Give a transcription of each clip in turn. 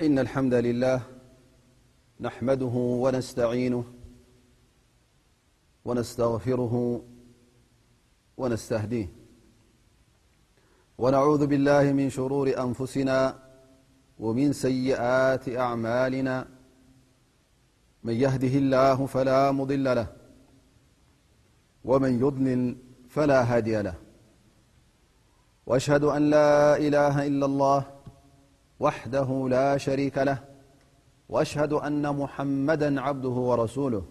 إن الحمد لله نحمده ونستعينه ونستغفره ونستهديه ونعوذ بالله من شرور أنفسنا ومن سيئات أعمالنا من يهده الله فلا مضل له ومن يضلل فلا هادي له شه أ لا إله إلا الله وحده لا شريك له وأشهد أن محمدا عبده ورسوله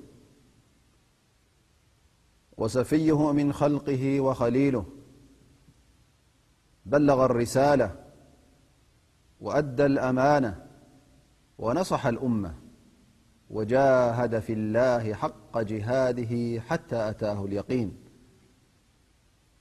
وسفيه من خلقه وخليله بلغ الرسالة وأد الأمانة ونصح الأمة وجاهد في الله حق جهاده حتى أتاه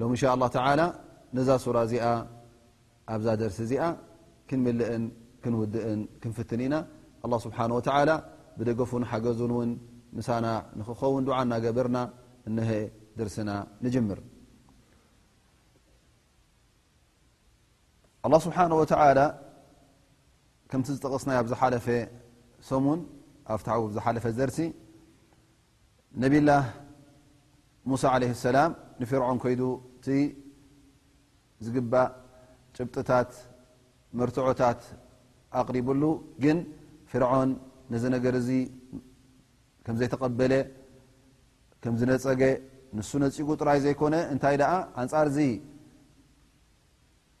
ሎም እንሻ ኣላ ተላ ነዛ ሱራ እዚኣ ኣብዛ ደርሲ እዚኣ ክንምልእን ክንውድእን ክንፍትን ኢና ኣላ ስብሓን ወተላ ብደገፉን ሓገዙን እውን ምሳና ንክኸውን ዱዓ እናገበርና እነሀ ደርስና ንጅምር ኣላ ስብሓን ወተላ ከምቲ ዝጠቕስናይ ኣብ ዝሓለፈ ሰሙን ኣብታዊ ዝሓለፈ ደርሲ ነቢላህ ሙሳ ዓለይሂ ሰላም ንፊርዖን ከይዱ እቲ ዝግባእ ጭብጥታት መርትዖታት ኣቕሪብሉ ግን ፊርዖን ነዚ ነገር እዚ ከም ዘይተቐበለ ከም ዝነፀገ ንሱ ነፂጉ ጥራይ ዘይኮነ እንታይ ደኣ ኣንፃር እዚ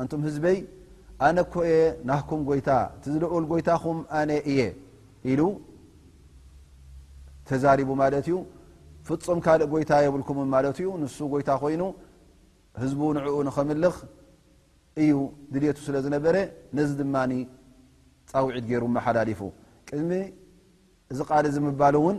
ኣንቱም ህዝበይ ኣነ እኮ እየ ናህኩም ጎይታ እቲ ዝልኡል ጎይታኹም ኣነ እየ ኢሉ ተዛሪቡ ማለት እዩ ፍፁም ካልእ ጎይታ የብልኩም ማለት እዩ ንሱ ጎይታ ኮይኑ ህዝቡ ንዕኡ ንኸምልኽ እዩ ድልቱ ስለ ዝነበረ ነዚ ድማ ፃውዒት ገይሩ መሓላሊፉ ቅድሚ እዚ ቃል እዚ ምባሉ እውን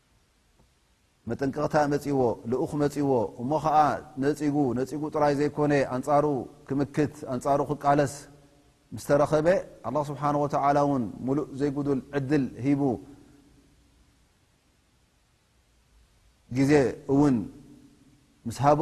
መጠንቀቕታ መጺዎ፣ ልኡኽ መጺዎ፣ እሞ ኸኣ ነጺጉ፣ ነጺጉ ጥራይ ዘይኮነ ኣንጻሩ ክምክት፣ ኣንጻሩ ክቃለስ ምስ ተረኸበ፣ ኣላህ ስብሓነሁ ወተዓላ እውን ምሉእ ዘይጉዱል ዕድል ሂቡ፣ ግዜ እውን ምስ ሃቦ፣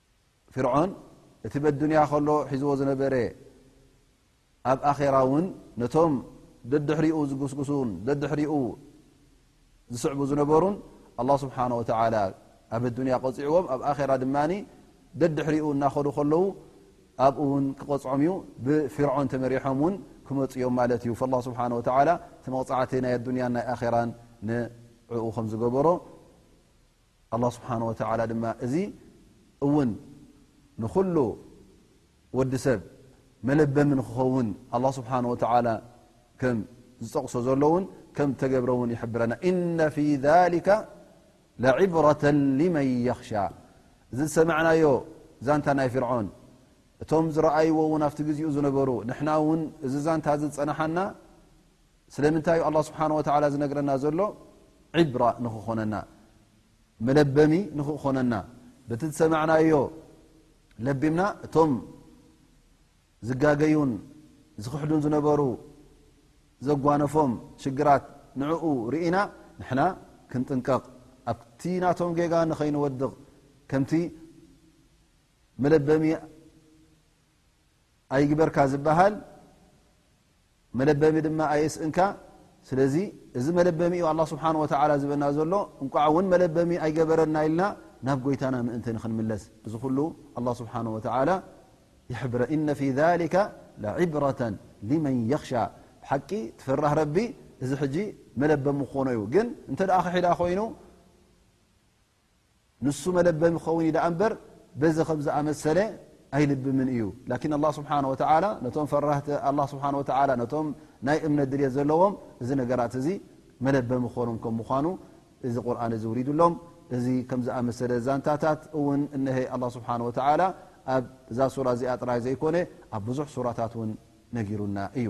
ፍርዖን እቲ በዱንያ ከሎ ሒዝዎ ዝነበረ ኣብ ኣኼራ እውን ነቶም ደድሕሪኡ ዝጉስጉሱን ደድሕሪኡ ዝስዕቡ ዝነበሩን ኣላ ስብሓን ወተዓላ ኣብ ኣዱንያ ቀፂዕዎም ኣብ ኣራ ድማ ደድሕሪኡ እናኸዱ ከለዉ ኣብኡ እውን ክቐፅዖም እዩ ብፍርዖን ተመሪሖም እውን ክመፁ እዮም ማለት እዩ ላ ስብሓን ወተዓላ እቲ መቕፃዕቲ ናይ ኣዱንያን ናይ ኣራን ንዕኡ ከም ዝገበሮ ኣላህ ስብሓን ወተዓላ ድማ እዚ እውን ንኹሉ ወዲ ሰብ መለበሚ ንክኸውን ኣላ ስብሓን ወተዓላ ከም ዝጠቕሶ ዘሎ እውን ከም ተገብረ እውን ይሕብረና እነ ፊ ሊከ ለዕብረተ ልመን የኽሻ እዚ ዝሰማዕናዮ ዛንታ ናይ ፍርዖን እቶም ዝረኣይዎ እውን ኣብቲ ግዜኡ ዝነበሩ ንሕና እውን እዚ ዛንታ እዚ ዝፀናሓና ስለምንታይ ኣላ ስብሓን ወተላ ዝነግረና ዘሎ ዒብራ ንክኾነና መለበሚ ንክኾነና በቲ ዝሰማዕናዮ ለቢምና እቶም ዝጋገዩን ዝኽሕዱን ዝነበሩ ዘጓነፎም ሽግራት ንዕኡ ርኢና ንሕና ክንጥንቀቕ ኣብቲ ናቶም ጌጋ ንኸይንወድቕ ከምቲ መለበሚ ኣይግበርካ ዝበሃል መለበሚ ድማ ኣየስእንካ ስለዚ እዚ መለበሚ እዩ ኣላ ስብሓን ወተላ ዝበና ዘሎ እንቋዕ እውን መለበሚ ኣይገበረና ኢልና ናብ ጎይታና ምእንቲ ንክንምለስ እዚ ኩሉ ኣላ ስብሓን ወተላ ይሕብረ እነ ፊ ሊከ ላዕብረተ ልመን የኽሻ ብሓቂ ትፈራህ ረቢ እዚ ሕጂ መለበሚ ክኾኖ እዩ ግን እንተ ክሒዳ ኮይኑ ንሱ መለበሚ ክኸውን እዩ ደኣ እምበር በዚ ከም ዝኣመሰለ ኣይልብምን እዩ ላኪን ኣላ ስብሓን ወተላ ነቶም ፈራህቲ ኣላ ስብሓን ወተላ ነቶም ናይ እምነት ድልት ዘለዎም እዚ ነገራት እዚ መለበሚ ክኾኖም ከም ምኳኑ እዚ ቁርን እዚ ውሪዱሎም እዚ ከም ዝኣመሰለ ዛንታታት እውን እነሀ ኣላ ስብሓን ወተላ ኣብ እዛ ሱራ እዚኣ ጥራይ ዘይኮነ ኣብ ብዙሕ ሱራታት እውን ነጊሩና እዩ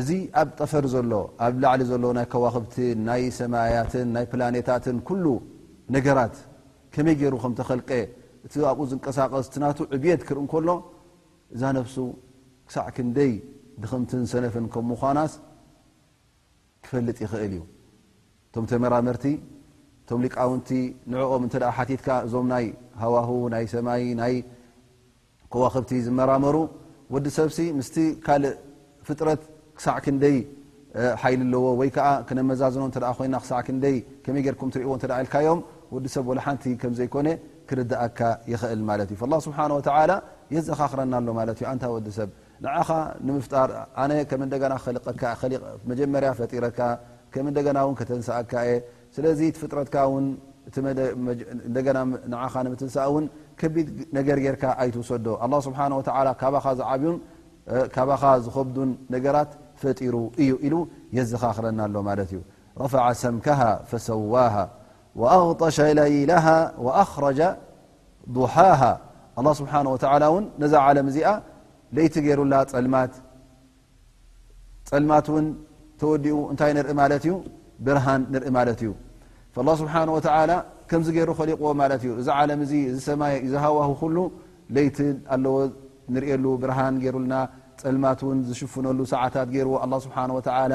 እዚ ኣብ ጠፈር ዘሎ ኣብ ላዕሊ ዘሎ ናይ ከዋኽብቲን ናይ ሰማያትን ናይ ፕላኔታትን ኩሉ ነገራት ከመይ ገይሩ ከም ተኸልቀ እቲ ኣብኡ ዝንቀሳቐስ እቲ ናቱ ዕብየት ክርኢ እንከሎ እዛ ነብሱ ክሳዕ ክንደይ ድኽምትን ሰነፍን ከም ምዃናስ ክፈልጥ ይኽእል እዩ። እቶም ተመራመርቲ እቶም ሊቃውንቲ ንዕኦም እንተ ሓቲትካ እዞም ናይ ሃዋህው ናይ ሰማይ ናይ ከዋኽብቲ ዝመራመሩ ወዲ ሰብሲ ምስቲ ካልእ ፍጥረት ክሳዕ ክንደይ ሓይሊ ኣለዎ ወይ ከዓ ክነመዛዝኖ እተ ኮይና ክሳዕ ክንደይ ከመይ ጌርኩም ትሪእዎ እተ ኢልካዮም ወዲ ሰብ ወላ ሓንቲ ከም ዘይኮነ ክርድኣካ ይኽእል ማለት እዩ ላ ስብሓን ወተላ የዘኻኽረና ኣሎ ማለት እዩ ኣንታ ወዲ ሰብ ንዓኻ ንምፍጣር ኣነ ከም እንደገና ክልቀካ መጀመርያ ፈጢረካ ከም እንደገና እውን ከተንስኣካ እየ ስለዚ እቲ ፍጥረትካ ውን እንደገና ንዓኻ ንምትንሳእ ውን ከቢድ ነገር ጌርካ ኣይትውሰዶ ኣላ ስብሓን ወተላ ካባኻ ዝዓብዩን ካባኻ ዝኸብዱን ነገራት ፈጢሩ እዩ ኢሉ የዘኻኽረና ኣሎ ማለት እዩ ረፈዓ ሰምካሃ ፈሰዋሃ ኣغጠሸ ለይላሃ ኣክረጃ ዱሓሃ ኣላ ስብሓን ወተላ እውን ነዛ ዓለም እዚኣ ለይቲ ገይሩላ ፀልማት ፀልማት ውን ተወዲኡ እንታይ ንርኢ ማለት እዩ ብርሃን ንርኢ ማለት እዩ ላ ስብሓን ወተላ ከምዚ ገይሩ ከሊቕዎ ማለት እዩ እዚ ዓለም እዚ እዚ ሰማይ እዚ ሃዋህ ኩሉ ለይቲ ኣለዎ ንርእሉ ብርሃን ገይሩልና ፀልማት ውን ዝሽፍነሉ ሰዓታት ገይርዎ ኣላ ስብሓን ወተላ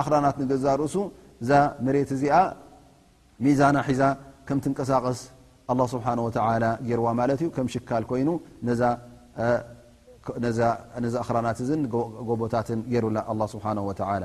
ኣኽራናት ንገዛ ርእሱ እዛ መሬት እዚኣ ሚዛና ሒዛ ከም ትንቀሳቐስ ኣላ ስብሓን ወተላ ገይርዋ ማለት እዩ ከም ሽካል ኮይኑ ነዚ ኣኽራናት እዝን ጎቦታትን ገይሩላ ኣላ ስብሓን ወተላ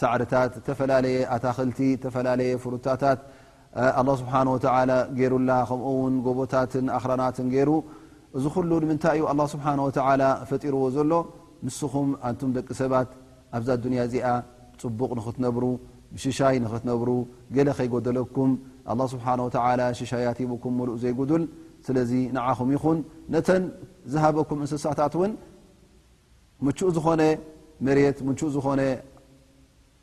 ሳዕርታት ዝተፈላለየ ኣታክልቲ ዝተፈላለየ ፍሩታታት ኣላ ስብሓን ወተላ ገይሩላ ከምኡ ውን ጎቦታትን ኣክራናትን ገይሩ እዚ ኩሉ ንምንታይ እዩ ኣላ ስብሓን ወተላ ፈጢርዎ ዘሎ ንስኹም ኣንቱም ደቂ ሰባት ኣብዛ ኣዱንያ እዚኣ ፅቡቕ ንኽትነብሩ ብሽሻይ ንኽትነብሩ ገለ ከይጎደለኩም ኣላ ስብሓን ወተላ ሽሻያት ሂቡኩም ምሉእ ዘይጉዱል ስለዚ ንዓኹም ይኹን ነተን ዝሃበኩም እንስሳታት እውን ምቹእ ዝኾነ መሬት ምቹእ ዝኾነ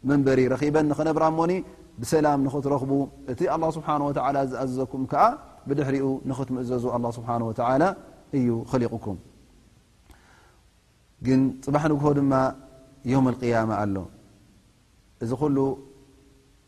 መንበሪ ረኺበን ንኽነብራ እሞኒ ብሰላም ንኽትረኽቡ እቲ ኣላ ስብሓን ወተላ ዝኣዘዘኩም ከዓ ብድሕሪኡ ንኽትምእዘዙ ኣላ ስብሓን ወተላ እዩ ኸሊቕኩም ግን ፅባሕ ንግሆ ድማ ዮም ኣልቅያማ ኣሎ እዚ ኹሉ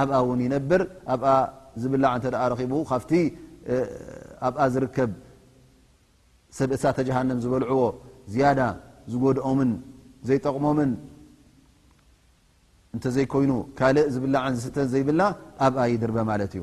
ኣብኣ ውን ይነብር ኣብኣ ዝብላዕ እተ ረኪቡ ካብቲ ኣብኣ ዝርከብ ሰብ እሳተ ጀሃንም ዝበልዕዎ ዝያዳ ዝጎድኦምን ዘይጠቕሞምን እንተዘይኮይኑ ካልእ ዝብላዕን ዝስተን ዘይብላ ኣብኣ ይድርበ ማለት እዩ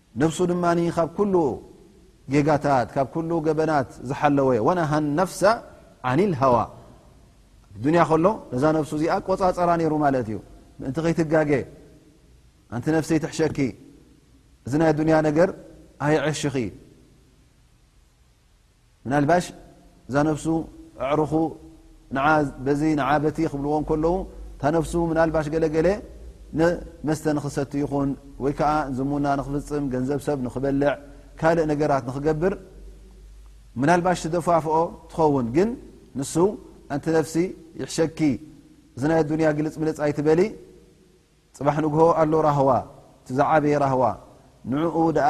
ነብሱ ድማ ካብ ኩሉ ጌጋታት ካብ ኩሉ ገበናት ዝሓለወ ወነሃ ነፍሰ ዓን ልሃዋ ኣብ ዱንያ ከሎ ነዛ ነብሱ እዚኣ ቆፃፀራ ነይሩ ማለት እዩ ምእንቲ ከይትጋገ ኣንቲ ነፍሰይ ትሕሸኪ እዚ ናይ ዱንያ ነገር ኣይዐሽኺ ምናልባሽ እዛ ነፍሱ ኣዕሩኹ ንዓ በዚ ንዓ በቲ ክብልዎ እንከለዉ እታ ነፍሱ ምናልባሽ ገለገለ ንመስተ ንኽሰቲ ይኹን ወይ ከዓ ዝሙና ንኽፍፅም ገንዘብ ሰብ ንኽበልዕ ካልእ ነገራት ንኽገብር ምናልባሽ ትደፋፍኦ ትኸውን ግን ንሱ ኣንቲ ነፍሲ ይሕሸኪ እዚ ናይ ኣዱንያ ግልፅ ምልፅ ኣይትበሊ ፅባሕ ንግሆ ኣሎ ራህዋ እቲ ዝዓበየ ራህዋ ንዕኡ ደኣ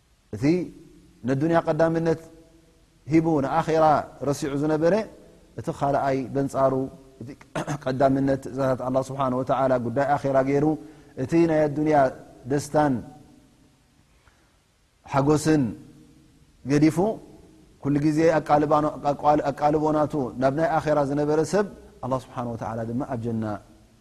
እቲ ንዱንያ ቀዳምነት ሂቡ ንኣራ ረሲዑ ዝነበረ እቲ ካልኣይ በንፃሩ እ ቀዳምነት ትእዛታት ኣላ ስብሓን ወተላ ጉዳይ ኣራ ገይሩ እቲ ናይ ኣዱንያ ደስታን ሓጎስን ገዲፉ ኩሉ ግዜ ኣቃልቦናቱ ናብ ናይ ኣራ ዝነበረ ሰብ ኣላ ስብሓን ወተላ ድማ ኣብ ጀና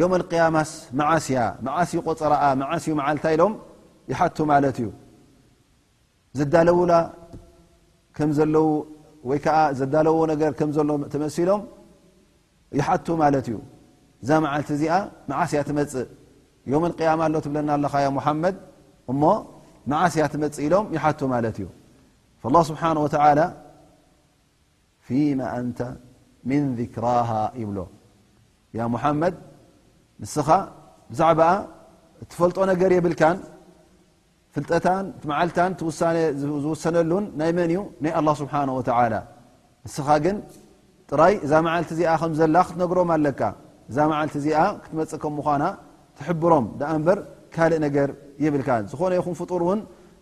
ዮም ኣልቅያማስ መዓስ እያ መዓስ እዩ ቆፀራኣ መዓስ እዩ መዓልታ ኢሎም ይሓቱ ማለት እዩ ዝዳለውላ ከም ዘለዉ ወይ ከዓ ዘዳለዎ ነገር ከም ዘሎ ተመሲሎም ይሓቱ ማለት እዩ እዛ መዓልቲ እዚኣ መዓስ እያ ትመፅእ ዮም ኣልቅያማ ኣሎ ትብለና ኣለካ ያ ሙሓመድ እሞ መዓስ እያ ትመፅእ ኢሎም ይሓቱ ማለት እዩ ላ ስብሓን ወተላ ፊማ ኣንተ ምን ዚክራሃ ይብሎ ያ ሙሓመድ ንስኻ ብዛዕባኣ እትፈልጦ ነገር የብልካን ፍልጠታን መዓልታን ትውሳነ ዝውሰነሉን ናይ መን እዩ ናይ ኣላ ስብሓን ወተላ ንስኻ ግን ጥራይ እዛ መዓልቲ እዚኣ ከም ዘላ ክትነግሮም ኣለካ እዛ መዓልቲ እዚኣ ክትመፅእ ከም ምኳና ትሕብሮም ደኣ እምበር ካልእ ነገር የብልካ ዝኾነ ይኹን ፍጡር እውን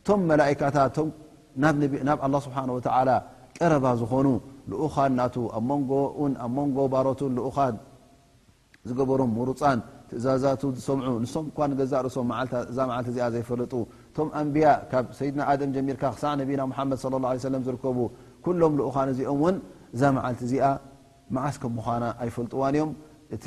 እቶም መላእካታት እቶም ናብ ኣላ ስብሓን ወተላ ቀረባ ዝኾኑ ልኡኻን ናቱ ኣብ መንጎኡን ኣብ መንጎ ባሮትን ልኡኻን ዝገበሮም ምሩፃን ትእዛዛቱ ዝሰምዑ ንሶም እኳ ንገዛእ ርእሶም እዛ መዓልቲ እዚኣ ዘይፈለጡ እቶም ኣንብያ ካብ ሰይድና ኣደም ጀሚርካ ክሳዕ ነቢና ሙሓመድ ለ ላ ሰለም ዝርከቡ ኩሎም ልኡኻን እዚኦም እውን እዛ መዓልቲ እዚኣ መዓስ ከም ምዃና ኣይፈልጥዋን እዮም እቲ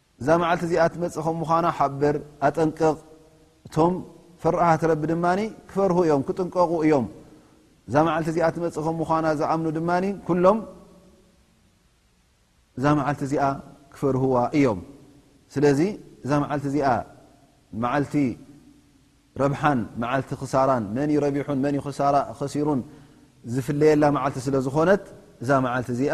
እዛ መዓልቲ እዚኣ ትመፅእ ከም ምዃና ሓብር ኣጠንቅቕ እቶም ፈራሃት ረቢ ድማ ክፈርሁ እዮም ክጥንቀቑ እዮም እዛ መዓልቲ እዚኣ ትመፅእ ከም ምዃና ዝኣምኑ ድማ ኩሎም እዛ መዓልቲ እዚኣ ክፈርህዋ እዮም ስለዚ እዛ መዓልቲ እዚኣ መዓልቲ ረብሓን መዓልቲ ክሳራን መን ዩ ረቢሑን መን ዩ ክሳራ ከሲሩን ዝፍለየላ መዓልቲ ስለ ዝኾነት እዛ መዓልቲ እዚኣ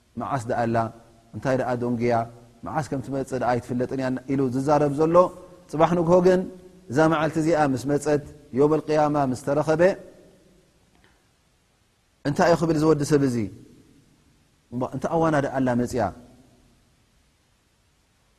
መዓስ ደኣ ኣላ እንታይ ደኣ ዶንግያ መዓስ ከም ትመጽእ ደኣ ኣይትፍለጥን እያ ኢሉ ዝዛረብ ዘሎ ጽባሕ ንግሆ ግን እዛ መዓልቲ እዚኣ ምስ መጸት ዮም ኣልቅያማ ምስ ተረኸበ እንታይ እዩ ክብል ዝወዲ ሰብ እዙ እንተ ኣዋና ደኣ ኣላ መጽያ